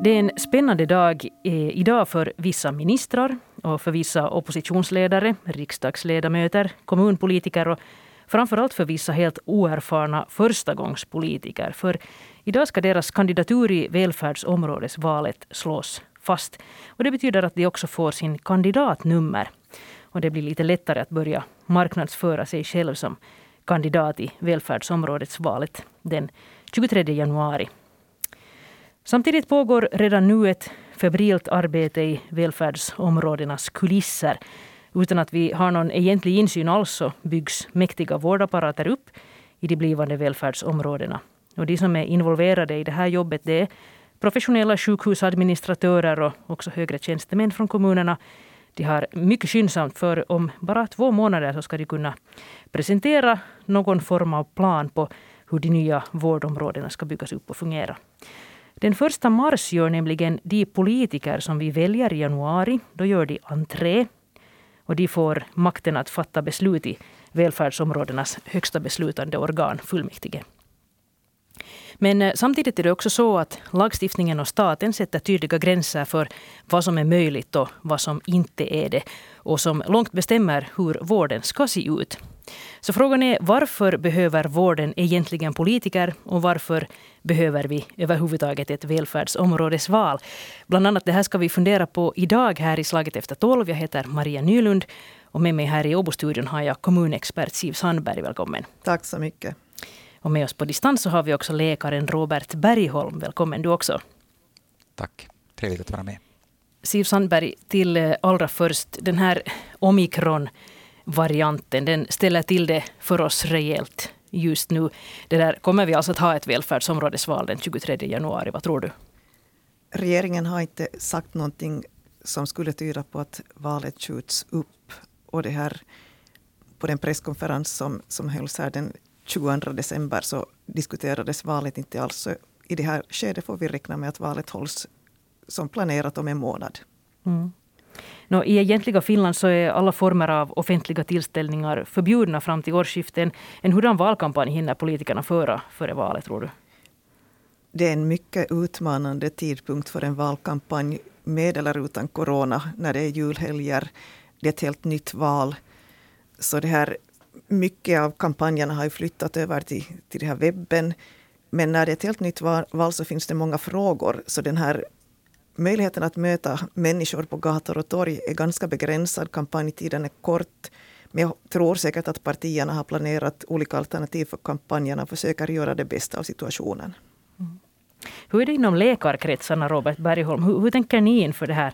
Det är en spännande dag eh, idag för vissa ministrar och för vissa oppositionsledare, riksdagsledamöter, kommunpolitiker och framförallt för vissa helt oerfarna förstagångspolitiker. För idag ska deras kandidatur i välfärdsområdesvalet slås fast. Och det betyder att de också får sin kandidatnummer. Och det blir lite lättare att börja marknadsföra sig själv som kandidat i välfärdsområdesvalet den 23 januari Samtidigt pågår redan nu ett febrilt arbete i välfärdsområdenas kulisser. Utan att vi har någon egentlig insyn alls så byggs mäktiga vårdapparater upp i de blivande välfärdsområdena. Och de som är involverade i det här jobbet det är professionella sjukhusadministratörer och också högre tjänstemän från kommunerna. De har mycket skyndsamt, för om bara två månader så ska de kunna presentera någon form av plan på hur de nya vårdområdena ska byggas upp och fungera. Den första mars gör nämligen de politiker som vi väljer i januari, då gör de entré. Och de får makten att fatta beslut i välfärdsområdenas högsta beslutande organ, fullmäktige. Men eh, samtidigt är det också så att lagstiftningen och staten sätter tydliga gränser för vad som är möjligt och vad som inte är det. Och som långt bestämmer hur vården ska se ut. Så frågan är varför behöver vården egentligen politiker och varför behöver vi överhuvudtaget ett välfärdsområdesval? Bland annat det här ska vi fundera på idag här i Slaget efter tolv. Jag heter Maria Nylund och med mig här i Åbostudion har jag kommunexpert Siv Sandberg. Välkommen. Tack så mycket. Och med oss på distans så har vi också läkaren Robert Bergholm. Välkommen du också. Tack. Trevligt att vara med. Siv Sandberg, till eh, allra först den här omikron varianten. Den ställer till det för oss rejält just nu. Det där, kommer vi alltså att ha ett välfärdsområdesval den 23 januari? Vad tror du? Regeringen har inte sagt någonting som skulle tyda på att valet skjuts upp. Och det här på den presskonferens som, som hölls här den 22 december så diskuterades valet inte alls. Så I det här skedet får vi räkna med att valet hålls som planerat om en månad. Mm. No, I egentliga Finland så är alla former av offentliga tillställningar förbjudna fram till årsskiftet. En hurdan valkampanj hinner politikerna föra före valet, tror du? Det är en mycket utmanande tidpunkt för en valkampanj med eller utan corona, när det är julhelger. Det är ett helt nytt val. Så det här, mycket av kampanjerna har ju flyttat över till, till den här webben. Men när det är ett helt nytt val så finns det många frågor. Så den här möjligheten att möta människor på gator och torg är ganska begränsad. Kampanjtiden är kort. Men jag tror säkert att partierna har planerat olika alternativ för kampanjerna och försöker göra det bästa av situationen. Mm. Hur är det inom läkarkretsarna, Robert Bergholm? Hur, hur tänker ni inför det här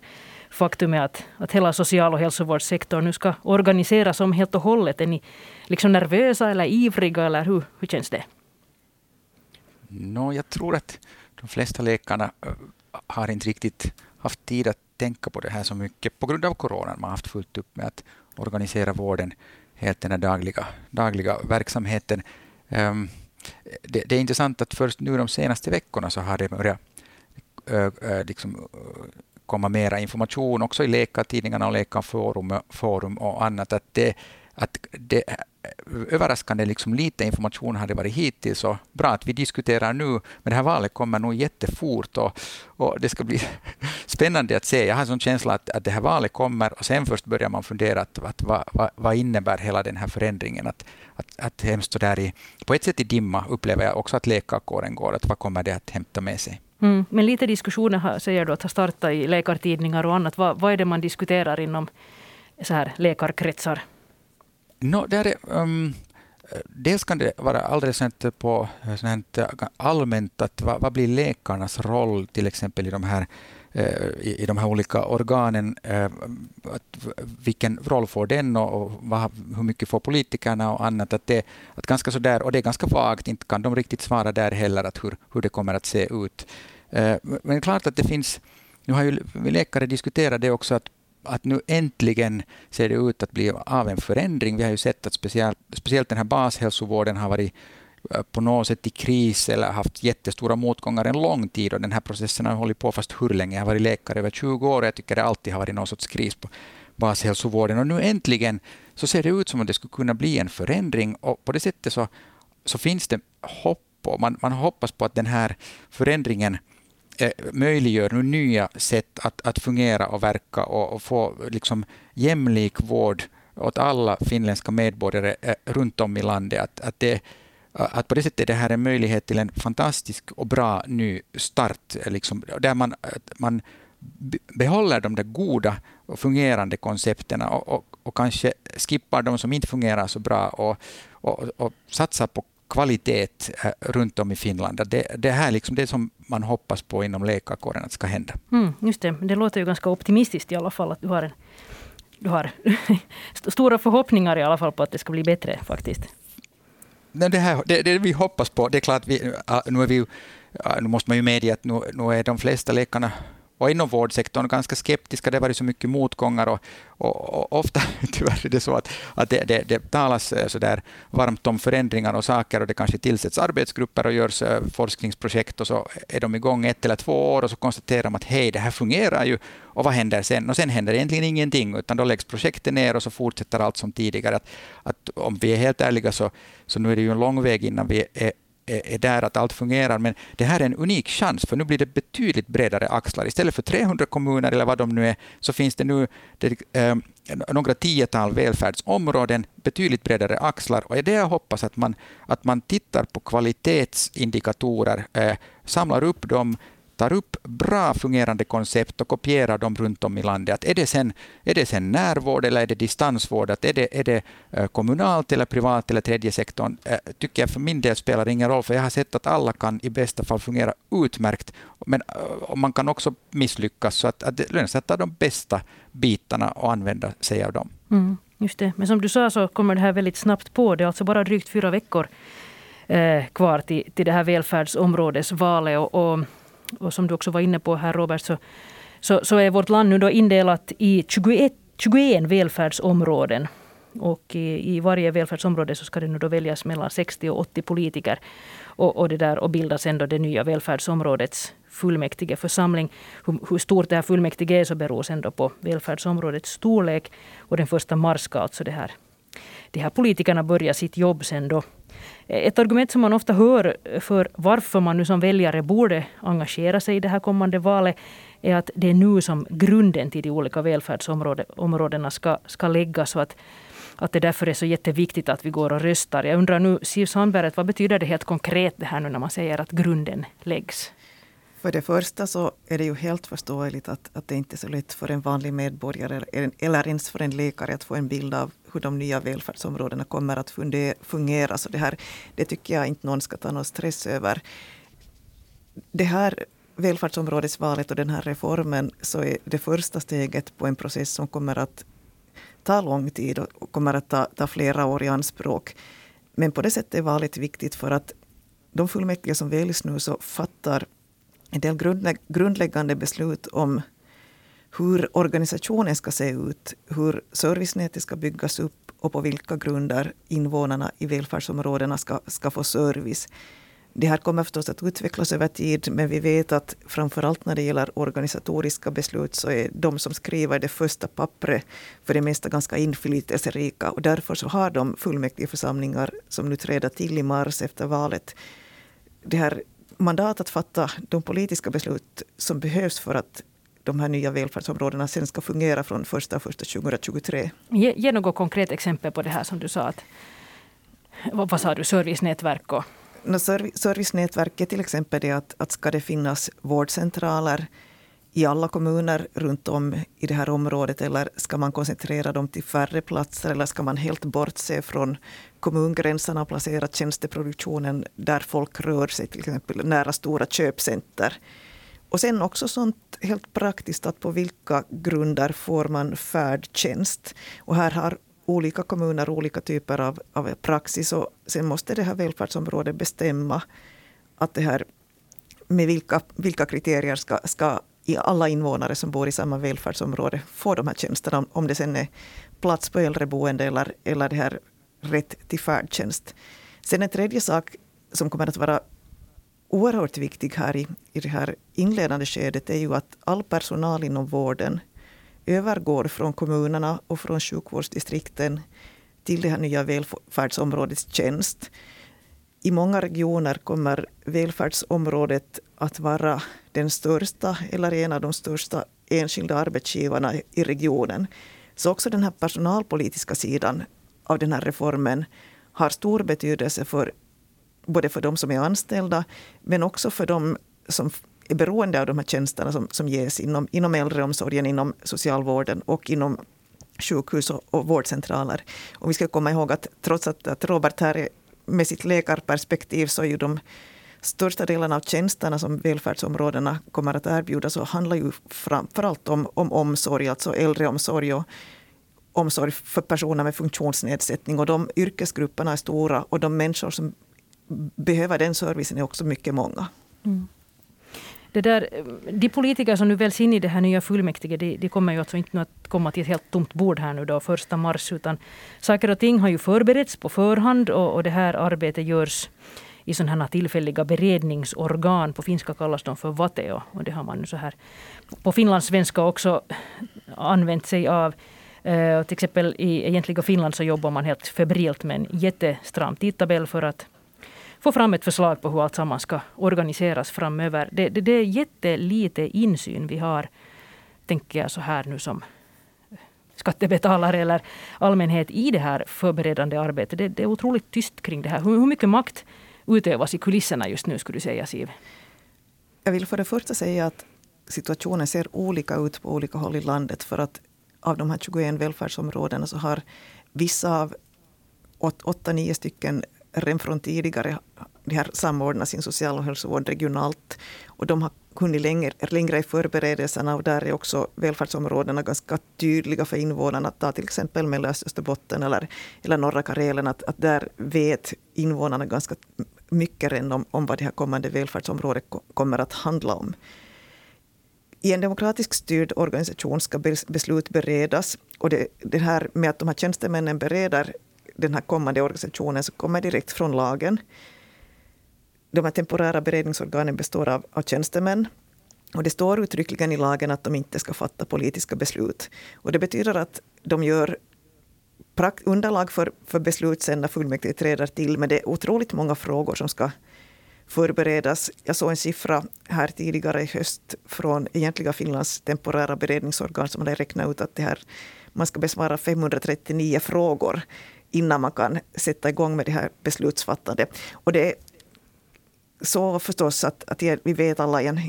faktumet att, att hela social och hälsovårdssektorn nu ska organiseras om helt och hållet? Är ni liksom nervösa eller ivriga eller hur, hur känns det? No, jag tror att de flesta läkarna eh, har inte riktigt haft tid att tänka på det här så mycket på grund av coronan. Man har haft fullt upp med att organisera vården, helt den dagliga, dagliga verksamheten. Um, det, det, är intressant att först nu de senaste veckorna så har det börjat uh, liksom, komma mera information också i läkartidningarna och läkarforum forum och annat. Att det, att det eh, överraskande liksom lite information har det varit hittills och bra att vi diskuterar nu, men det här valet kommer nog jättefort och, och det ska bli spännande att se. Jag har en sån känsla att, att det här valet kommer och sen först börjar man fundera att, att vad, vad, vad innebär hela den här förändringen? Att, att, att hemskt där i, på ett sätt i dimma upplever jag också att läkarkåren går, att vad kommer det att hämta med sig? Mm, men lite diskussioner säger du att har startat i läkartidningar och annat. Vad, vad är det man diskuterar inom så här läkarkretsar? No, där är, um, dels kan det vara alldeles på sånt allmänt att vad, vad, blir läkarnas roll till exempel i de här uh, i, i de här olika organen. Att, vilken roll får den och, vad, hur mycket får politikerna och annat. Att det, att ganska så där, och det är ganska vagt, inte kan de riktigt svara där heller att hur, hur det kommer att se ut. Eh, men det är klart att det finns, nu har ju läkare diskuterat det också, att att nu äntligen ser det ut att bli av en förändring. Vi har ju sett att speciellt, speciellt den här bashälsovården har varit eh, på något sätt i kris eller haft jättestora motgångar en lång tid och den här processen har hållit på fast hur länge. Jag har varit läkare över 20 år och jag tycker det alltid har varit någon sorts kris på bashälsovården och nu äntligen så ser det ut som att det skulle kunna bli en förändring och på det sättet så, så finns det hopp och man, man hoppas på att den här förändringen eh, Eh, möjliggör nu nya sätt att, att fungera och verka och, och få liksom jämlik vård åt alla finländska medborgare eh, runt om i landet. Att, att, det, att på det sättet är det här en möjlighet till en fantastisk och bra ny start, liksom, där man, man behåller de där goda och fungerande koncepterna och, och, och, kanske skippar de som inte fungerar så bra och, och, och satsar på kvalitet eh, runt om i Finland. Det, det här är liksom det som man hoppas på inom läkarkåren att ska hända. Mm, just det, det låter ju ganska optimistiskt i alla fall att du har, en, du har stora förhoppningar i alla fall på att det ska bli bättre faktiskt. det, här, det, det vi hoppas på, det är klart, vi, nu, är vi, nu måste man ju medge att nu, nu är de flesta läkarna och inom vårdsektorn ganska skeptiska. Det har varit så mycket motgångar och, och, och ofta tyvärr är det så att, att det, det, det talas eh, så där varmt om förändringar och saker och det kanske tillsätts arbetsgrupper och görs eh, forskningsprojekt och så är de igång ett eller två år och så konstaterar man att hej, det här fungerar ju och vad händer sen? Och sen händer egentligen ingenting utan då läggs projektet ner och så fortsätter allt som tidigare. Att, att om vi är helt ärliga så, så nu är det ju en lång väg innan vi är är där, att allt fungerar. Men det här är en unik chans, för nu blir det betydligt bredare axlar. Istället för 300 kommuner, eller vad de nu är, så finns det nu det, eh, några tiotal välfärdsområden, betydligt bredare axlar. Och det jag hoppas att man, att man tittar på kvalitetsindikatorer, eh, samlar upp dem, tar upp bra fungerande koncept och kopierar dem runt om i landet. Att är, det sen, är det sen närvård eller är det distansvård? Att är, det, är det eh, kommunalt eller privat eller tredje sektorn? Eh, tycker jag för min del spelar ingen roll, för jag har sett att alla kan i bästa fall fungera utmärkt. Men eh, man kan också misslyckas, så att, att det lönar sig att ta de bästa bitarna och använda sig av dem. Mm, just det. Men som du sa så kommer det här väldigt snabbt på. Det är alltså bara drygt fyra veckor eh, kvar till, till det här välfärdsområdesvalet. Och, och och som du också var inne på här Robert, så, så, så är vårt land nu då indelat i 21, 21 välfärdsområden. Och i, i varje välfärdsområde så ska det nu då väljas mellan 60 och 80 politiker. Och, och, det där, och bildas sen då det nya välfärdsområdets fullmäktigeförsamling. Hur, hur, stort det här fullmäktige är så beror sen då på välfärdsområdets storlek. Och den första mars ska alltså det här, de här politikerna börja sitt jobb sen då Eh, ett argument som man ofta hör eh, för varför man nu som väljare borde engagera sig i det här kommande valet är att det är nu som grunden till de olika välfärdsområdena ska, ska läggas. Och att, att det därför är så jätteviktigt att vi går och röstar. Jag undrar nu, Siv Sandberg, vad betyder det helt konkret det här nu när man säger att grunden läggs? För det första så är det ju helt förståeligt att, att det inte är så lätt för en vanlig medborgare eller ens för en läkare att få en bild av hur de nya välfärdsområdena kommer att fungera. Så det, här, det tycker jag inte någon ska ta någon stress över. Det här välfärdsområdesvalet och den här reformen så är det första steget på en process som kommer att ta lång tid och kommer att ta, ta flera år i anspråk. Men på det sättet är valet viktigt för att de fullmäktige som väljs nu så fattar en del grundläggande beslut om hur organisationen ska se ut, hur servicenätet ska byggas upp och på vilka grunder invånarna i välfärdsområdena ska, ska få service. Det här kommer förstås att utvecklas över tid, men vi vet att framförallt när det gäller organisatoriska beslut så är de som skriver det första pappret för det mesta ganska inflytelserika. Och därför så har de fullmäktigeförsamlingar som nu träder till i mars efter valet det här mandat att fatta de politiska beslut som behövs för att de här nya välfärdsområdena sen ska fungera från 1 2023. Ge, ge något konkret exempel på det här som du sa. Att, vad, vad sa du, servicenätverk? Och... No, servicenätverket till exempel är att, att ska det finnas vårdcentraler i alla kommuner runt om i det här området eller ska man koncentrera dem till färre platser eller ska man helt bortse från kommungränserna och placerat tjänsteproduktionen där folk rör sig, till exempel nära stora köpcenter. Och sen också sånt helt praktiskt att på vilka grunder får man färdtjänst. Och här har olika kommuner olika typer av, av praxis och sen måste det här välfärdsområdet bestämma att det här med vilka, vilka kriterier ska, ska i alla invånare som bor i samma välfärdsområde få de här tjänsterna, om det sen är plats på äldreboende eller, eller det här rätt till färdtjänst. Sen en tredje sak som kommer att vara oerhört viktig här i, i det här inledande skedet är ju att all personal inom vården övergår från kommunerna och från sjukvårdsdistrikten till det här nya välfärdsområdets tjänst. i många regioner kommer välfärdsområdet att vara den största eller en av de största enskilda arbetsgivarna i regionen. Så också den här personalpolitiska sidan av den här reformen har stor betydelse för både för de som är anställda men också för de som är beroende av de här tjänsterna som, som ges inom, inom äldreomsorgen, inom socialvården och inom sjukhus och, och vårdcentraler. Och vi ska komma ihåg att trots att, att Robert här är, med sitt läkarperspektiv så är ju de största delarna av tjänsterna som välfärdsområdena kommer att erbjuda så handlar ju framförallt om, om omsorg, alltså äldreomsorg och omsorg för personer med funktionsnedsättning. Och de yrkesgrupperna är stora och de människor som behöver den servicen är också mycket många. Mm. Det där, de politiker som nu väljs in i det här nya fullmäktige, de, de kommer ju alltså inte att komma till ett helt tomt bord här nu då första mars, utan saker och ting har ju förberetts på förhand och, och det här arbetet görs i sådana här tillfälliga beredningsorgan. På finska kallas de för vateo. Och det har man nu så här på finlandssvenska också använt sig av. Uh, till exempel i egentliga Finland så jobbar man helt febrilt med en jättestram tidtabell för att få fram ett förslag på hur allt samman ska organiseras framöver. Det, det, det är jättelite insyn vi har, tänker jag så här nu som skattebetalare eller allmänhet i det här förberedande arbetet. Det, det är otroligt tyst kring det här. Hur, hur mycket makt utövas i kulisserna just nu, skulle du säga, Siv? Jag vill för det första säga att situationen ser olika ut på olika håll i landet. För att av de här 21 välfärdsområdena så har vissa av 8-9 stycken redan från tidigare de har samordnat sin social och hälsovård regionalt. Och de har hunnit längre, längre i förberedelserna och där är också välfärdsområdena ganska tydliga för invånarna. Ta till exempel Mellersta Österbotten eller, eller norra Karelen, att, att där vet invånarna ganska mycket redan om, om vad det här kommande välfärdsområdet kommer att handla om. I en demokratiskt styrd organisation ska beslut beredas. Och det, det här med att de här tjänstemännen bereder den här kommande organisationen så kommer direkt från lagen. De här temporära beredningsorganen består av, av tjänstemän. Och det står uttryckligen i lagen att de inte ska fatta politiska beslut. Och det betyder att de gör underlag för, för beslut sen när fullmäktige träder till. Men det är otroligt många frågor som ska förberedas. Jag såg en siffra här tidigare i höst från egentliga Finlands temporära beredningsorgan som hade räknat ut att det här, man ska besvara 539 frågor innan man kan sätta igång med det här beslutsfattandet. Och det är så förstås att, att vi vet alla i en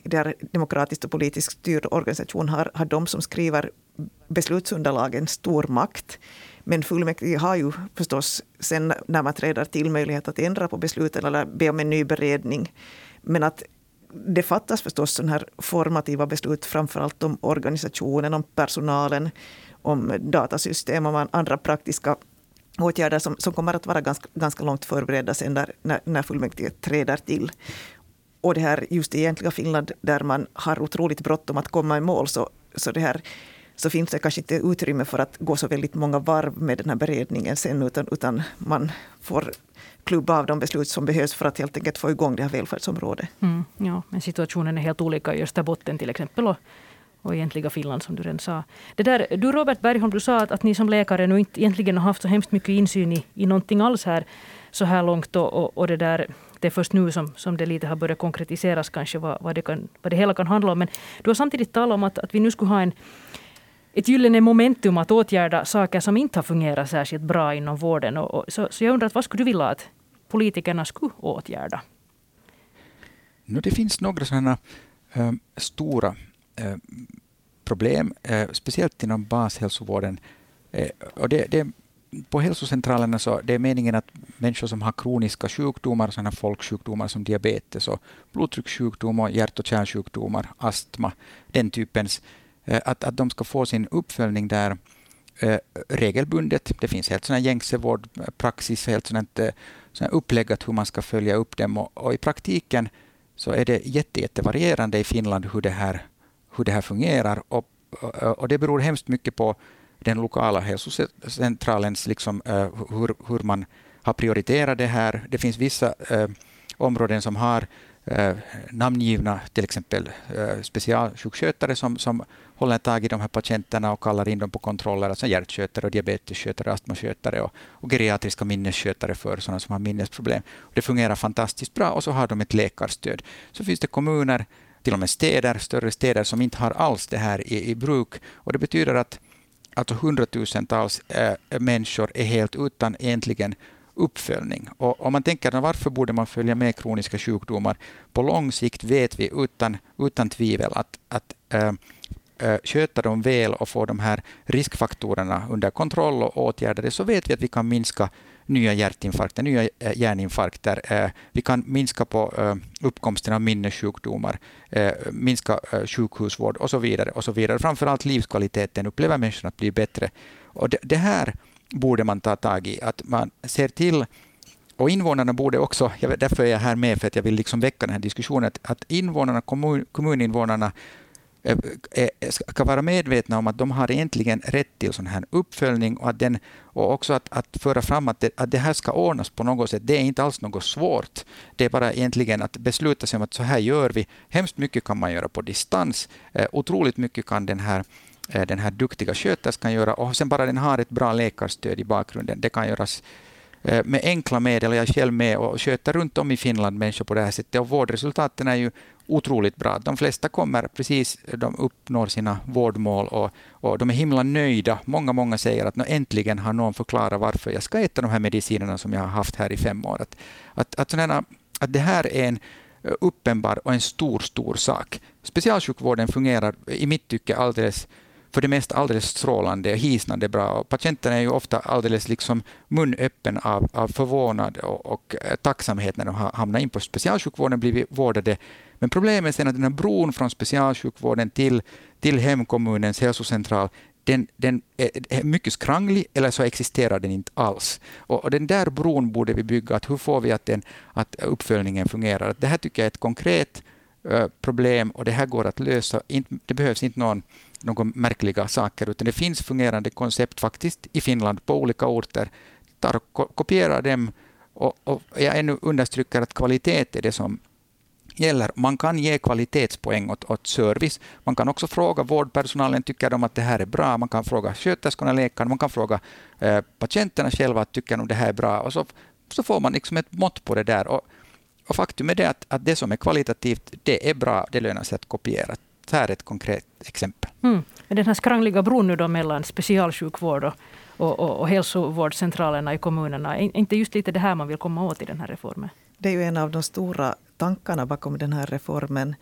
demokratiskt och politiskt styrd organisation har, har de som skriver beslutsunderlagen stor makt. Men fullmäktige har ju förstås sen när man träder till möjlighet att ändra på besluten eller be om en ny beredning. Men att det fattas förstås sådana här formativa beslut, framförallt om organisationen, om personalen, om datasystem och andra praktiska åtgärder som, som kommer att vara ganska, ganska långt förberedda sen där, när, när fullmäktige träder till. Och det här just i egentliga Finland där man har otroligt bråttom att komma i mål så, så det här så finns det kanske inte utrymme för att gå så väldigt många varv med den här beredningen sen, utan, utan man får klubba av de beslut som behövs för att helt enkelt få igång det här välfärdsområdet. Mm, ja, men situationen är helt olika i Österbotten till exempel och och egentliga Finland som du redan sa. Det där, du Robert Bergholm, du sa att, att ni som läkare nu inte egentligen har haft så hemskt mycket insyn i, i någonting alls här så här långt och, och, och det där det är först nu som, som det lite har börjat konkretiseras kanske vad, vad, det kan, vad det hela kan handla om. Men du har samtidigt talat om att, att vi nu skulle ha en, ett gyllene momentum att åtgärda saker som inte har fungerat särskilt bra inom vården. Och, och, så, så jag undrar, vad skulle du vilja att politikerna skulle åtgärda? No, det finns några sådana äh, stora äh, problem, äh, speciellt inom bashälsovården. Och det, det, på hälsocentralerna så det är meningen att människor som har kroniska sjukdomar, sådana folksjukdomar som diabetes och blodtryckssjukdom och hjärt och kärlsjukdomar, astma, den typens, Eh, att, att de ska få sin uppföljning där eh, regelbundet. Det finns helt sådana gängse vårdpraxis, eh, helt sådant, upplägg att hur man ska följa upp dem och, och i praktiken så är det jätte, jättevarierande i Finland hur det här hur det här fungerar. Och, och det beror hemskt mycket på den lokala hälsocentralens, liksom, hur, hur man har prioriterat det här. Det finns vissa områden som har eh, namngivna till exempel eh, specialsjukskötare som, som håller tag i de här patienterna och kallar in dem på kontroller, alltså hjärtskötare, och diabetesskötare, astmaskötare och, och geriatriska minnesskötare för sådana som har minnesproblem. Det fungerar fantastiskt bra och så har de ett läkarstöd. Så finns det kommuner, till och med städer, större städer som inte har alls det här i, i bruk och det betyder att alltså hundratusentals äh, människor är helt utan egentligen uppföljning. Och om man tänker varför borde man följa med kroniska sjukdomar? På lång sikt vet vi utan, utan tvivel att, att äh, Eh, sköta dem väl och få de här riskfaktorerna under kontroll och åtgärdade så vet vi att vi kan minska nya hjärtinfarkter, nya eh, hjärninfarkter. Eh, vi kan minska på uppkomsten av minnessjukdomar, minska sjukhusvård och så vidare. Och så vidare. Framförallt livskvaliteten upplever människan att bli bättre. Och det, här borde man ta tag i, att man ser till och invånarna borde också, därför är jag här med, för att jag vill liksom väcka den här diskussionen, att invånarna, kommun, kommuninvånarna Eh, eh, ska vara medvetna om att de har egentligen rätt till sån här uppföljning och, att den, och också att, att föra fram att det, att det här ska ordnas på något sätt. Det är inte alls något svårt. Det är bara egentligen att besluta sig om att så här gör vi. Hemskt mycket kan man göra på distans. Eh, otroligt mycket kan den här den här duktiga sköterskan göra och sen bara den har ett bra läkarstöd i bakgrunden. Det kan göras med enkla medel. Jag är själv med och sköter runt om i Finland människor på det här sättet och vårdresultaten är ju otroligt bra. De flesta kommer precis, de uppnår sina vårdmål och, och de är himla nöjda. Många, många säger att äntligen har någon förklarat varför jag ska äta de här medicinerna som jag har haft här i fem år. Att, att, att, sådana, att det här är en eh, uppenbar och en stor, stor sak. Specialsjukvården fungerar i mitt tycke alldeles för det mesta alldeles strålande och hisnande bra. Patienterna är ju ofta alldeles liksom munöppen av, av förvånad och, och eh, tacksamhet när de har hamnat in på specialsjukvården, och blivit vårdade men problemet är att den här bron från specialsjukvården till, till hemkommunens hälsocentral den, den är mycket skranglig eller så existerar den inte alls. Och, och den där bron borde vi bygga. Att hur får vi att, den, att uppföljningen fungerar? det här tycker jag är ett konkret eh, problem och det här går att lösa. det behövs inte någon, några märkliga saker utan det finns fungerande koncept faktiskt i Finland på olika orter. Tar, kopiera dem och, och jag ännu understryker att kvalitet är det som gäller. Man kan ge kvalitetspoäng åt, åt service. Man kan också fråga vårdpersonalen, tycker de att det här är bra? Man kan fråga sköterskorna, läkarna, man kan fråga eh, patienterna själva, tycker de det här är bra? Och så, så får man liksom ett mått på det där. Och, och faktum är det att, att det som är kvalitativt, det är bra, det lönar sig att kopiera. Så här är ett konkret exempel. Mm. Den här skrangliga bron nu då mellan specialsjukvård och, och, och, och hälsovårdscentralerna i kommunerna, är inte just lite det här man vill komma åt i den här reformen? Det är ju en av de stora tankarna bakom den här reformen.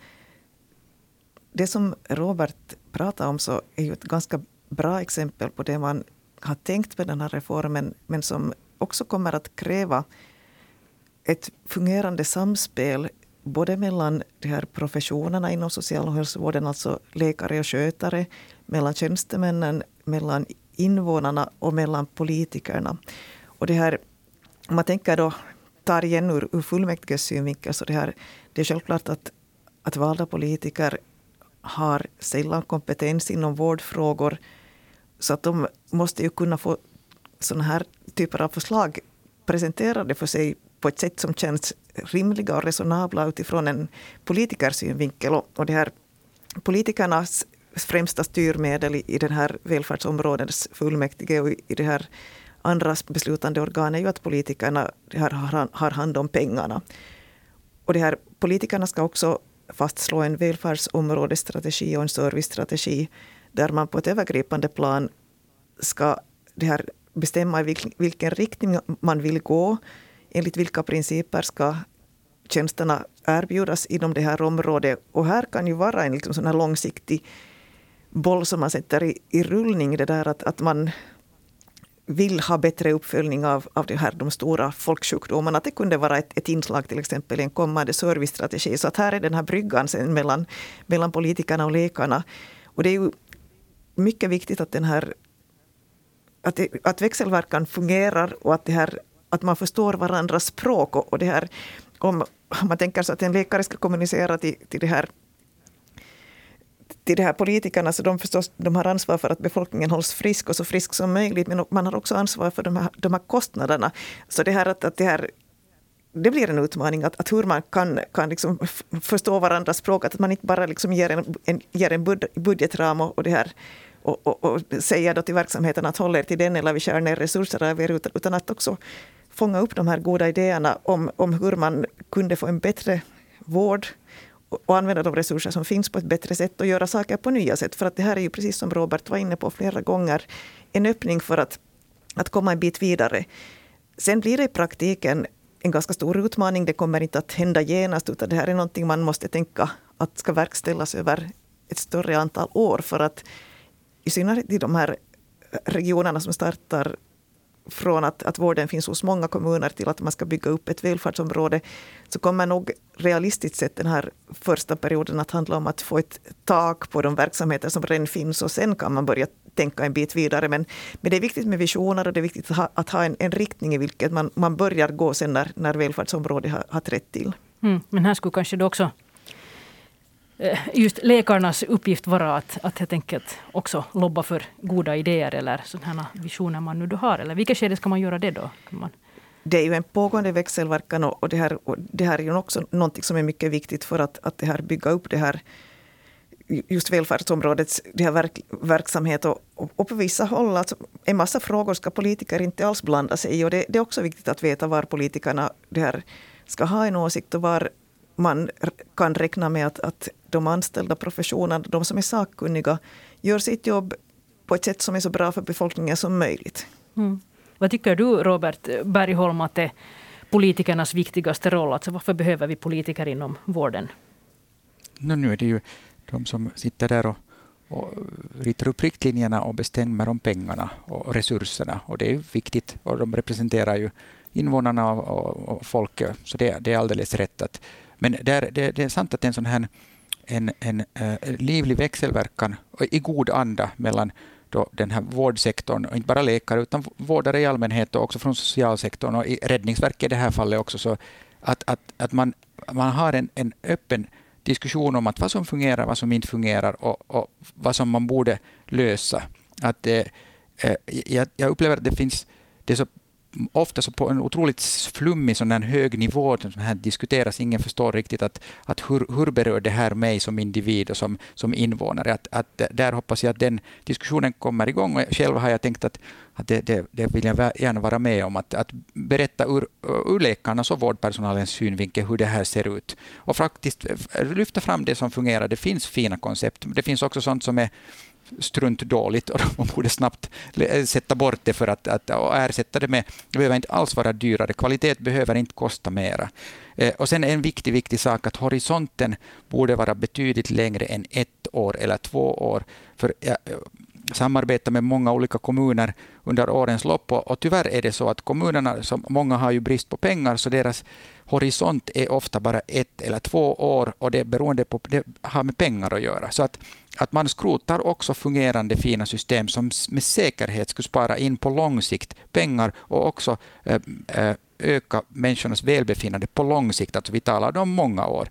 Det som Robert pratar om så är ju ett ganska bra exempel på det man har tänkt med den här reformen, men som också kommer att kräva ett fungerande samspel både mellan de här professionerna inom social och hälsovården, alltså läkare och skötare, mellan tjänstemännen, mellan invånarna och mellan politikerna. Och det här, om man tänker då tar igen ur, ur fullmäktiges synvinkel så det, här, det är självklart att, att valda politiker har sällan kompetens inom vårdfrågor. Så att de måste ju kunna få sådana här typer av förslag presenterade för sig på ett sätt som känns rimliga och resonabla utifrån en politikers synvinkel. Och, det här politikernas främsta styrmedel i, i den här välfärdsområdets fullmäktige och i, i det här andra beslutande organ är ju att politikerna har, har hand om pengarna. Och det här, politikerna ska också fastslå en välfärdsområdesstrategi och en servicestrategi där man på ett övergripande plan ska det här bestämma i vilken, vilken riktning man vill gå. Enligt vilka principer ska tjänsterna erbjudas inom det här området. Och här kan ju vara en liksom sån här långsiktig boll som man sätter i, i rullning. Det där att, att man vill ha bättre uppföljning av, av de, här, de stora folksjukdomarna. Att det kunde vara ett, ett inslag till exempel i en kommande servicestrategi. Så att här är den här bryggan sen mellan, mellan politikerna och läkarna. Och det är ju mycket viktigt att den här att, det, att växelverkan fungerar och att, det här, att man förstår varandras språk. Och, och det här, om, om man tänker sig att en läkare ska kommunicera till, till det här till de här politikerna, så de förstås de har ansvar för att befolkningen hålls frisk och så frisk som möjligt, men man har också ansvar för de här, de här kostnaderna. Så det här att, att det här det blir en utmaning att, att hur man kan, kan liksom förstå varandras språk, att man inte bara liksom ger, en, en, ger en budgetram och, och det här och, och, och säger då till verksamheten att håll er till den eller vi kör ner resurser av er, utan, utan att också fånga upp de här goda idéerna om, om hur man kunde få en bättre vård och använda de resurser som finns på ett bättre sätt och göra saker på nya sätt. För att det här är ju precis som Robert var inne på flera gånger, en öppning för att, att komma en bit vidare. Sen blir det i praktiken en ganska stor utmaning. Det kommer inte att hända genast, utan det här är någonting man måste tänka att ska verkställas över ett större antal år. För att i synnerhet i de här regionerna som startar från att, att vården finns hos många kommuner till att man ska bygga upp ett välfärdsområde, så kommer nog realistiskt sett den här första perioden att handla om att få ett tak på de verksamheter som redan finns och sen kan man börja tänka en bit vidare. Men, men det är viktigt med visioner och det är viktigt att ha, att ha en, en riktning i vilket man, man börjar gå sen när, när välfärdsområdet har, har trätt till. Mm, men här skulle kanske då också Eh, just läkarnas uppgift vara att, att helt enkelt också lobba för goda idéer eller sådana visioner man nu då har? Eller vilket skede ska man göra det då? Man... Det är ju en pågående växelverkan och det här, och det här är ju också någonting som är mycket viktigt för att, att det här bygga upp det här just välfärdsområdets det här verk, verksamhet. Och, och, på vissa håll, alltså, en massa frågor ska politiker inte alls blanda sig i. Och det, det, är också viktigt att veta var politikerna det här ska ha en åsikt och var man kan räkna med att, att de anställda professionerna, de som är sakkunniga, gör sitt jobb på ett sätt som är så bra för befolkningen som möjligt. Mm. Vad tycker du, Robert Bergholm, att är politikernas viktigaste roll? Alltså varför behöver vi politiker inom vården? No, nu är det ju de som sitter där och, och ritar upp riktlinjerna och bestämmer om pengarna och resurserna. Och det är viktigt och de representerar ju invånarna och, och, och folket, så det, det, är alldeles rätt. Att, men det är, det, det är sant att en sån här en, en äh, livlig växelverkan i god anda mellan då den här vårdsektorn, och inte bara läkare utan vårdare i allmänhet och också från socialsektorn och i Räddningsverket i det här fallet också, så att, att, att man, man har en, en öppen diskussion om att vad som fungerar, vad som inte fungerar och, och vad som man borde lösa. Att, eh, eh jag, jag, upplever att det finns det är så ofta så på en otroligt flummig sån här hög nivå som här diskuteras. Ingen förstår riktigt att, att hur, hur berör det här mig som individ och som, som invånare. Att, att där hoppas jag att den diskussionen kommer igång. Och själv har jag tänkt att, att det, det, det vill jag gärna vara med om. Att, att berätta ur, ur läkarnas och vårdpersonalens synvinkel hur det här ser ut. Och faktiskt eh, lyfta fram det som fungerar. Det finns fina koncept. Det finns också sånt som är strunt dåligt och man borde snabbt eh, sätta bort det för att, att och ersätta det med, det behöver inte alls vara dyrare, kvalitet behöver inte kosta mera. Eh, och sen en viktig, viktig sak att horisonten borde vara betydligt längre än ett år eller två år. För jag eh, samarbetar med många olika kommuner under årens lopp och, och tyvärr är det så att kommunerna, som många har ju brist på pengar, så deras horisont är ofta bara ett eller två år och det, beroende på, det har med pengar att göra. Så att, att man skrotar också fungerande fina system som med säkerhet skulle spara in på lång sikt pengar och också eh, eh, öka människornas välbefinnande på lång sikt. Alltså vi talar om många år.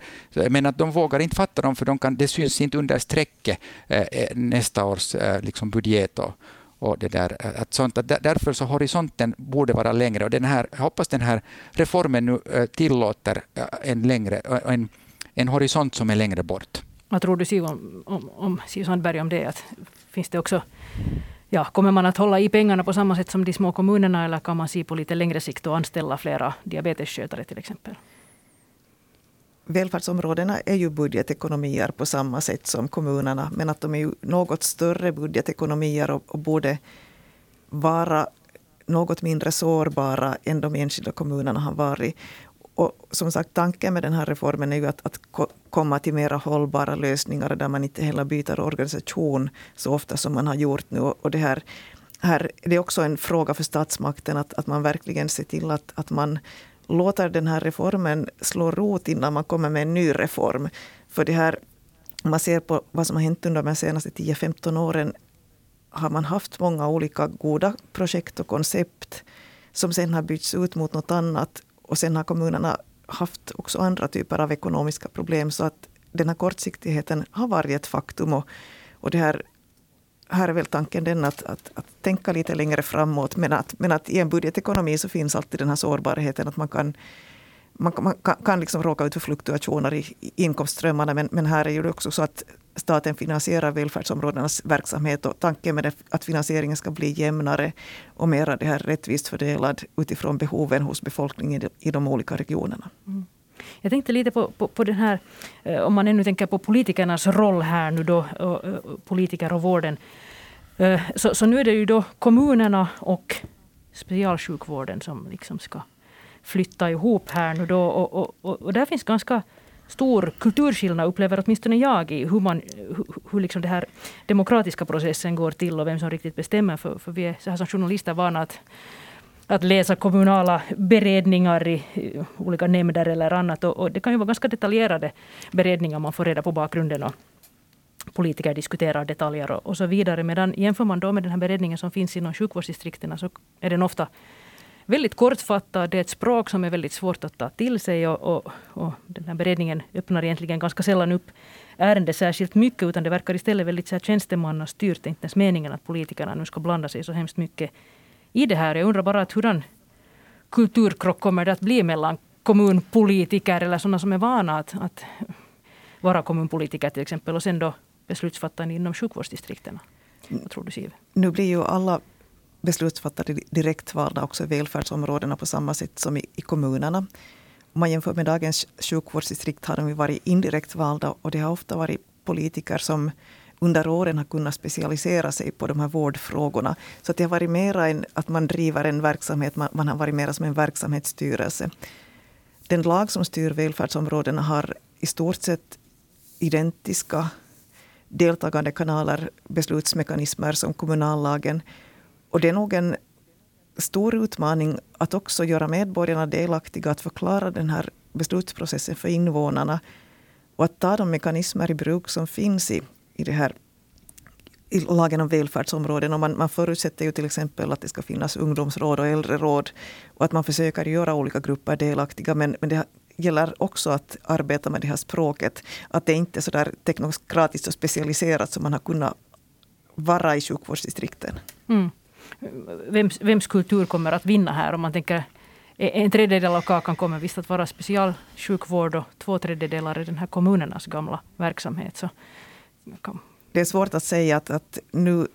Men att de vågar inte fatta dem för de kan, det syns inte under strecket äh, eh, nästa års liksom budget och, och det där, att sånt, att därför så horisonten borde vara längre. Och den här, jag hoppas den här reformen nu tillåter en, längre, en, en horisont som är längre bort. Vad tror du Siv om, om, om Siv Sandberg om det? Att finns det också, ja, kommer man att hålla i pengarna på samma sätt som de små kommunerna eller kan man se på lite längre sikt och anställa flera diabetesskötare till exempel? Välfärdsområdena är ju budgetekonomier på samma sätt som kommunerna men att de är ju något större budgetekonomier och, och borde vara något mindre sårbara än de enskilda kommunerna har varit. Och som sagt, tanken med den här reformen är ju att, att komma till mera hållbara lösningar där man inte heller byter organisation så ofta som man har gjort nu. Och det här, här det är också en fråga för statsmakten att, att man verkligen ser till att, att man låter den här reformen slå rot innan man kommer med en ny reform. För det här, om man ser på vad som har hänt under de senaste 10-15 åren har man haft många olika goda projekt och koncept som sen har bytts ut mot något annat. Och sen har kommunerna haft också andra typer av ekonomiska problem. Så att den här kortsiktigheten har varit ett faktum. Och, och det här, här är väl tanken den att, att, att tänka lite längre framåt. Men att, men att i en budgetekonomi så finns alltid den här sårbarheten att man kan man, man kan liksom råka ut för fluktuationer i inkomstströmmarna men, men här är ju också så att staten finansierar välfärdsområdenas verksamhet och tanken med det att finansieringen ska bli jämnare och mer det här rättvist fördelad utifrån behoven hos befolkningen i de olika regionerna. Mm. Jag tänkte lite på, på, på den här, eh, om man ännu tänker på politikernas roll här nu då, politiker och vården. Eh, så, så nu är det ju då kommunerna och specialsjukvården som liksom ska flytta ihop här nu då. Och, och, och, och där finns ganska stor kulturskillnad, upplever åtminstone jag, i hur, man, hur, hur liksom den här demokratiska processen går till och vem som riktigt bestämmer. För, för vi är så här som journalister vana att, att läsa kommunala beredningar i, i olika nämnder eller annat. Och, och, det kan ju vara ganska detaljerade beredningar. Man får reda på bakgrunden och politiker diskuterar detaljer och, och så vidare. Medan jämför man då med den här beredningen som finns inom sjukvårdsdistrikten så är den ofta väldigt kortfattad. Det är ett språk som är väldigt svårt att ta till sig. Och, och, och den här beredningen öppnar egentligen ganska sällan upp ärendet särskilt mycket. Utan det verkar istället väldigt så här tjänstemannastyrt. Det är inte ens meningen att politikerna nu ska blanda sig så hemskt mycket i det här. Jag undrar bara att hurdan kulturkrock kommer det att bli mellan kommunpolitiker eller sådana som är vana att, att vara kommunpolitiker till exempel och sen då beslutsfattande inom sjukvårdsdistrikten. Vad tror du Siv? Nu blir ju alla beslutsfattare direktvalda också i välfärdsområdena på samma sätt som i, i kommunerna. Om man jämför med dagens sjukvårdsdistrikt har de varit indirekt valda och det har ofta varit politiker som under åren har kunnat specialisera sig på de här vårdfrågorna. Så det har varit mera att man driver en verksamhet, man, man har varit mera som en verksamhetsstyrelse. Den lag som styr välfärdsområdena har i stort sett identiska deltagande kanaler, beslutsmekanismer som kommunallagen. Och det är nog en stor utmaning att också göra medborgarna delaktiga, att förklara den här beslutsprocessen för invånarna och att ta de mekanismer i bruk som finns i, i, det här, i lagen om välfärdsområden. Och man, man förutsätter ju till exempel att det ska finnas ungdomsråd och äldreråd och att man försöker göra olika grupper delaktiga. Men, men det gäller också att arbeta med det här språket. Att det inte är så där teknokratiskt och specialiserat som man har kunnat vara i sjukvårdsdistrikten. Mm vems, vems kultur kommer att vinna här? Om man tänker en tredjedel av kakan kommer visst att vara specialsjukvård och två tredjedelar är den här kommunernas gamla verksamhet. Så, det är svårt att säga att, att nu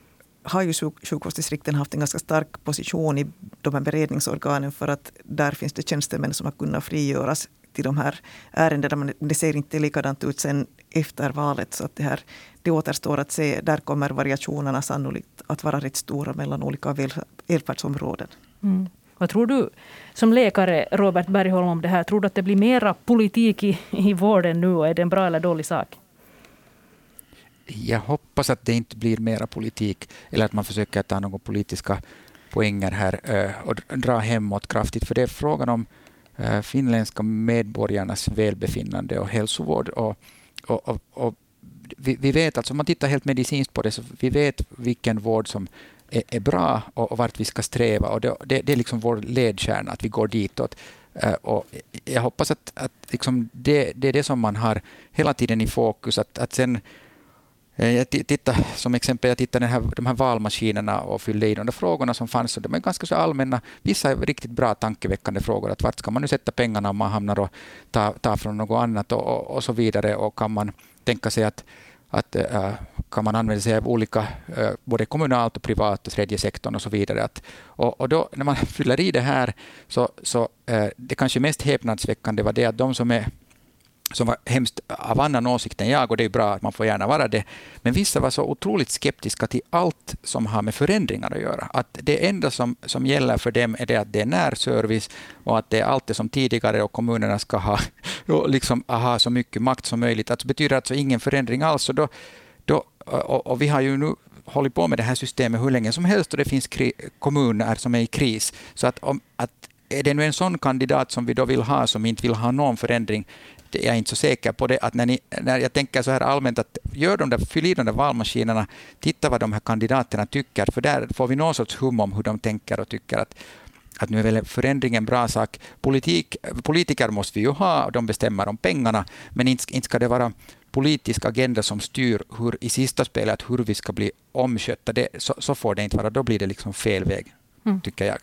har ju sjukvårdsdistrikten haft en ganska stark position i de här beredningsorganen för att där finns det tjänstemän som har kunnat frigöras till de här ärendena. Men det ser inte likadant ut sen efter valet. Så att det, här, det återstår att se. Där kommer variationerna sannolikt att vara rätt stora mellan olika välfärdsområden. Mm. Vad tror du som läkare, Robert Bergholm, om det här? Tror du att det blir mera politik i, i vården nu och är det en bra eller dålig sak? Jag hoppas att det inte blir mera politik eller att man försöker ta några politiska poänger här eh, och dra hemåt kraftigt. För det är frågan om Eh, finländska medborgarnas välbefinnande och hälsovård. Och, och, och, och vi, vi, vet, alltså om man tittar helt medicinskt på det, så vi vet vilken vård som är, är bra och, och, vart vi ska sträva. Och det, det, det, är liksom vår ledstjärna, att vi går ditåt. Eh, och jag hoppas att, att liksom det, det är det som man har hela tiden i fokus. Att, att sen Eh, jag tittade, som exempel, jag tittade här, de här valmaskinerna och fyllde i de där frågorna som fanns. Och de är ganska så allmänna. Vissa är riktigt bra tankeväckande frågor. Att vart ska man nu sätta pengarna om man hamnar och tar, tar från något annat och, och, och, så vidare. Och kan man tänka sig att, att äh, kan man använda sig av olika, äh, både kommunalt och privat och tredje sektorn och så vidare. Att, och, och då, när man fyller i det här så, så äh, det kanske mest häpnadsväckande var det att de som är som var hemskt av annan åsikt än jag och det är bra att man får gärna vara det. Men vissa var så otroligt skeptiska till allt som har med förändringar att göra. Att det enda som, som gäller för dem är det att det är närservice och att det är allt det som tidigare och kommunerna ska ha, och liksom ha så mycket makt som möjligt. Att det betyder alltså ingen förändring alls. Och, då, då, och, och vi har ju nu hållit på med det här systemet hur länge som helst och det finns kommuner som är i kris. Så att, om, att är det nu en sån kandidat som vi då vill ha, som inte vill ha någon förändring, jag är inte så säker på det. Att när, ni, när jag tänker så här allmänt, att gör de där, fyll i de där valmaskinerna, titta vad de här kandidaterna tycker, för där får vi någon sorts hum om hur de tänker och tycker att att nu är väl förändring en bra sak. Politik, politiker måste vi ju ha, och de bestämmer om pengarna, men inte, inte ska det vara politisk agenda som styr hur, i sista spelet hur vi ska bli omskötta. Det, så, så får det inte vara, då blir det liksom fel väg, mm. tycker jag.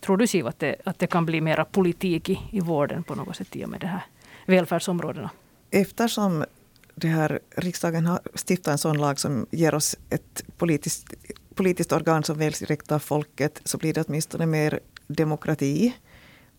Tror du Siv att det, att det kan bli mera politik i, i vården på något sätt i och med det här välfärdsområdena? Eftersom det här, riksdagen har stiftat en sån lag som ger oss ett politiskt, politiskt organ som väljs direkt av folket, så blir det åtminstone mer demokrati.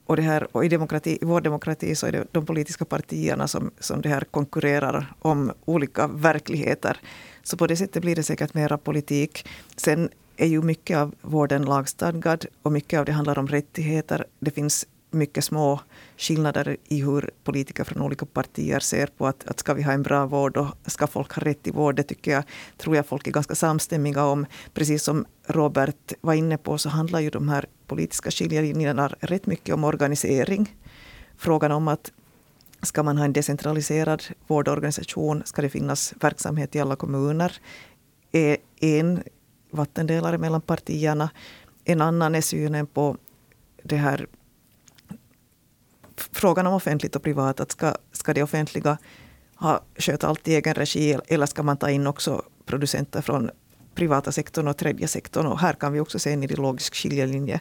Och, det här, och i, demokrati, i vår demokrati så är det de politiska partierna som, som det här konkurrerar om olika verkligheter. Så på det sättet blir det säkert mera politik. Sen är ju mycket av vården lagstadgad och mycket av det handlar om rättigheter. Det finns mycket små skillnader i hur politiker från olika partier ser på att, att ska vi ha en bra vård och ska folk ha rätt till vård. Det tycker jag, tror jag folk är ganska samstämmiga om. Precis som Robert var inne på så handlar ju de här politiska skiljelinjerna rätt mycket om organisering. Frågan om att ska man ha en decentraliserad vårdorganisation, ska det finnas verksamhet i alla kommuner, är en vattendelare mellan partierna. En annan är synen på det här frågan om offentligt och privat. Att ska, ska det offentliga ha, sköta allt i egen regi eller ska man ta in också producenter från privata sektorn och tredje sektorn. Och här kan vi också se en ideologisk skiljelinje.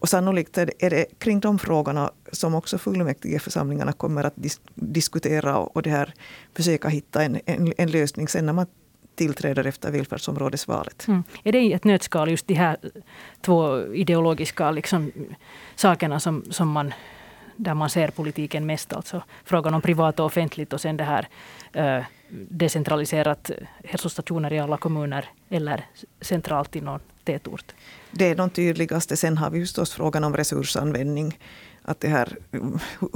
Och sannolikt är det, kring de frågorna som också fullmäktigeförsamlingarna kommer att dis diskutera och det här, försöka hitta en, en, en lösning sen när man tillträder efter välfärdsområdesvalet. Mm. Är det i ett nötskal just de här två ideologiska liksom, sakerna som, som man där man ser politiken mest. Alltså frågan om privat och offentligt och sen det här eh, decentraliserat eh, hälsostationer i alla kommuner eller centralt i någon tätort. Det är de tydligaste. Sen har vi förstås frågan om resursanvändning. Att det här,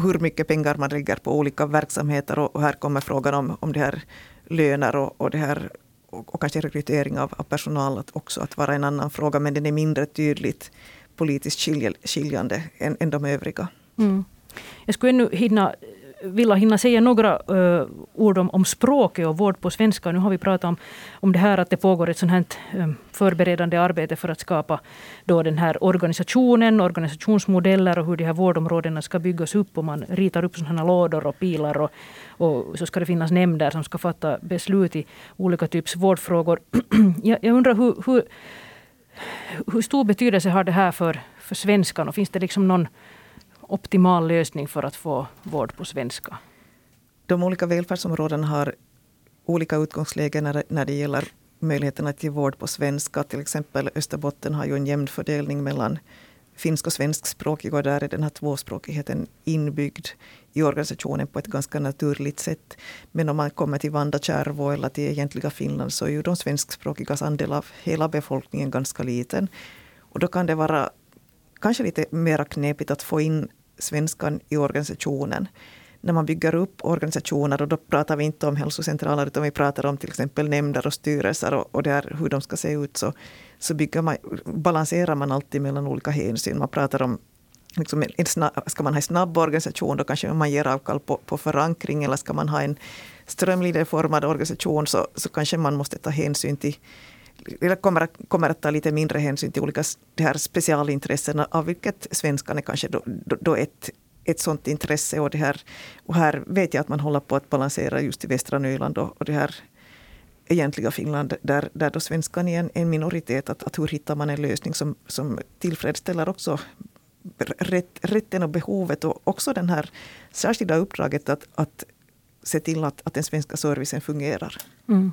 hur mycket pengar man lägger på olika verksamheter och här kommer frågan om, om det här löner och, och det här och, och kanske rekrytering av, av personal att också att vara en annan fråga. Men den är mindre tydligt politiskt skiljande än, än de övriga. Mm. Jag skulle ännu hinna, vilja hinna säga några uh, ord om, om språket och vård på svenska. Nu har vi pratat om, om det här att det pågår ett sånt här um, förberedande arbete för att skapa då den här organisationen, organisationsmodeller och hur de här vårdområdena ska byggas upp. Och man ritar upp sådana här lådor och pilar och, och så ska det finnas nämnder som ska fatta beslut i olika typs vårdfrågor. jag, jag undrar hur, hur, hur stor betydelse har det här för, för svenskan? Och finns det liksom någon optimal lösning för att få vård på svenska? De olika välfärdsområdena har olika utgångslägen när, när det gäller möjligheten att ge vård på svenska. Till exempel Österbotten har ju en jämn fördelning mellan finsk och svenskspråkiga och där är den här tvåspråkigheten inbyggd i organisationen på ett ganska naturligt sätt. Men om man kommer till Vandakärvo eller till egentliga Finland så är ju de svenskspråkigas andel av hela befolkningen ganska liten. Och då kan det vara kanske lite mer knepigt att få in svenskan i organisationen. När man bygger upp organisationer, och då pratar vi inte om hälsocentraler, utan vi pratar om till exempel nämnder och styrelser och, och där, hur de ska se ut, så, så bygger man, balanserar man alltid mellan olika hänsyn. Man pratar om Liksom en snabb, ska man ha en snabb organisation, då kanske man ger avkall på, på förankring. Eller ska man ha en strömlinjeformad organisation, så, så kanske man måste ta hänsyn till eller kommer, kommer att ta lite mindre hänsyn till olika de här specialintressena, av vilket svenskan är kanske då, då, då ett, ett sådant intresse. Och, det här, och här vet jag att man håller på att balansera just i västra Nyland och, och det här egentliga Finland, där, där då svenskan är en, en minoritet. Att, att hur hittar man en lösning som, som tillfredsställer också rätt, rätten och behovet och också den här särskilda uppdraget att, att se till att, att den svenska servicen fungerar. Mm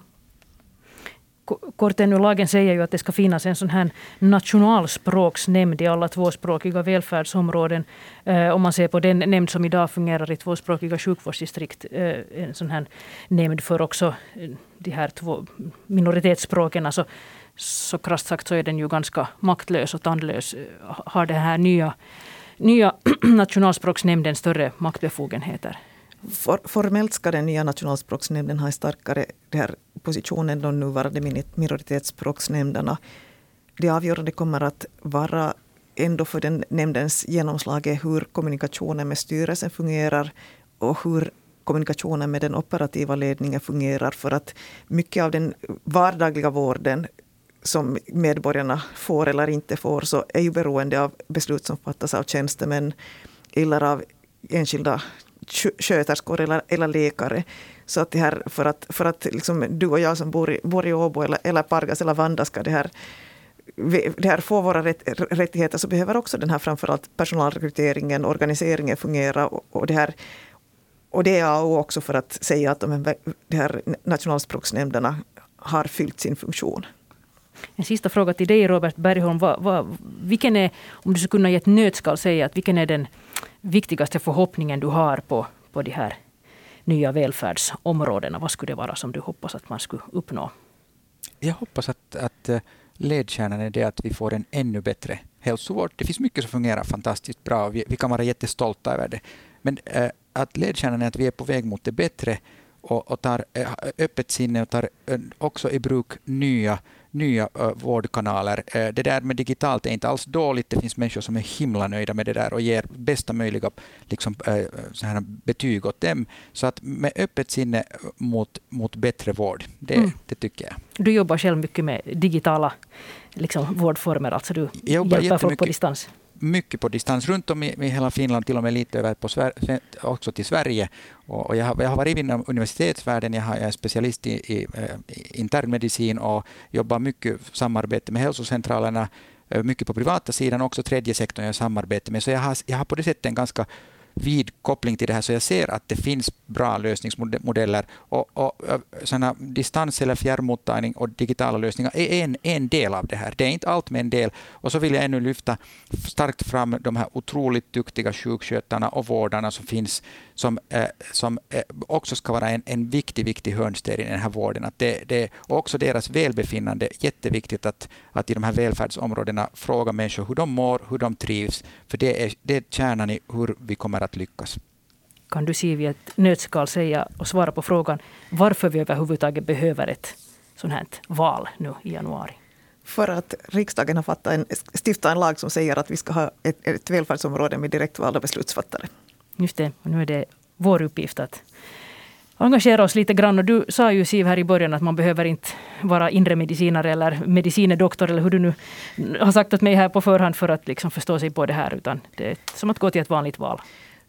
kort ännu, lagen säger ju att det ska finnas en sån här nationalspråksnämnd i alla tvåspråkiga välfärdsområden. Eh, om man ser på den nämnd som idag fungerar i tvåspråkiga sjukvårdsdistrikt. Eh, en sån här nämnd för också eh, de här två minoritetsspråken. Alltså, så krasst sagt så är den ju ganska maktlös och tandlös. Eh, har den här nya, nya nationalspråksnämnden större maktbefogenheter? For, formellt ska den nya nationalspråksnämnden ha en starkare här position än de nuvarande minoritetsspråksnämnderna. Det avgörande kommer att vara ändå för den nämndens genomslag är hur kommunikationen med styrelsen fungerar och hur kommunikationen med den operativa ledningen fungerar. För att mycket av den vardagliga vården som medborgarna får eller inte får så är ju beroende av beslut som fattas av tjänstemän eller av enskilda sköterskor eller, eller läkare. Så att det här, för att, för att liksom du och jag som bor i, bor i Åbo eller, eller Pargas eller Vanda ska det här det här får våra rätt, rättigheter så behöver också den här framförallt personalrekryteringen, organiseringen fungera. Och, och det här och det är A också för att säga att de här nationalspråksnämnderna har fyllt sin funktion. En sista fråga till dig Robert Bergholm. Vad, vad, vilken är, om du skulle kunna i ett nötskal säga att vilken är den viktigaste förhoppningen du har på, på de här nya välfärdsområdena? Vad skulle det vara som du hoppas att man skulle uppnå? Jag hoppas att, att eh, ledstjärnan är det att vi får en ännu bättre hälsovård. Det finns mycket som fungerar fantastiskt bra och vi, vi kan vara jättestolta över det. Men äh, att ledstjärnan är att vi är på väg mot det bättre och, och tar äh, öppet sinne och tar äh, också i bruk nya nya uh, vårdkanaler. Det där med digitalt är inte alls dåligt. Det finns människor som är himla nöjda med det där och ger bästa möjliga liksom, så här betyg åt dem. Så att med öppet sinne mot, mot bättre vård, det, mm. det tycker jag. Du jobbar själv mycket med digitala liksom, vårdformer, alltså du hjälper folk på distans? Mycket på distans runt om i, i hela Finland, till och med lite över på Sver också till Sverige. Och, och jag, har, jag har varit inom universitetsvärlden, jag, har, jag är specialist i, i, i internmedicin och jobbar mycket samarbete med hälsocentralerna, eh, mycket på privata sidan, också tredje sektorn jag samarbetar med. Så jag har, jag har på det sättet en ganska vid koppling till det här, så jag ser att det finns bra lösningsmodeller. Och, och såna distans eller fjärrmottagning och digitala lösningar är en, en del av det här. Det är inte allt, men en del. Och så vill jag ännu lyfta starkt fram de här otroligt duktiga sjukskötarna och vårdarna som finns, som, eh, som eh, också ska vara en, en viktig, viktig hörnsten i den här vården. Att det, det, och också deras välbefinnande, jätteviktigt att, att i de här välfärdsområdena fråga människor hur de mår, hur de trivs, för det är, det är kärnan i hur vi kommer att lyckas. Kan du Siv i ett nötskal säga och svara på frågan varför vi överhuvudtaget behöver ett sånt här val nu i januari? För att riksdagen har fattat en, stiftat en lag som säger att vi ska ha ett, ett välfärdsområde med direktvalda beslutsfattare. Just det, och nu är det vår uppgift att engagera oss lite grann. Och du sa ju Siv här i början att man behöver inte vara inre medicinare eller medicinedoktor eller hur du nu har sagt åt mig här på förhand för att liksom förstå sig på det här. Utan det är som att gå till ett vanligt val.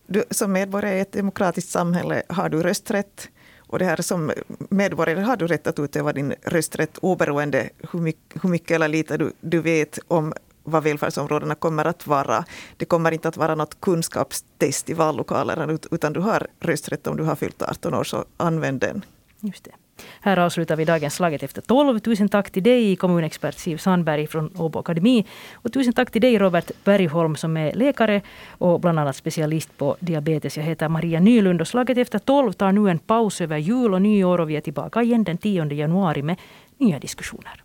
Du, som medborgare i ett demokratiskt samhälle har du rösträtt. Och det här som medborgare har du rätt att utöva din rösträtt oberoende hur mycket, hur mycket eller lite du, du vet om vad välfärdsområdena kommer att vara. Det kommer inte att vara något kunskapstest i vallokalerna utan du har rösträtt om du har fyllt 18 år, så använd den. Just det. Här avslutar vi dagens Slaget efter 12. Tusen tack till dig, kommunexpert Siv Sandberg från Åbo Akademi. Och tusen tack till dig, Robert Bergholm, som är läkare och bland annat specialist på diabetes. Jag heter Maria Nylund och Slaget efter 12 tar nu en paus över jul och nyår och vi är tillbaka igen den 10 januari med nya diskussioner.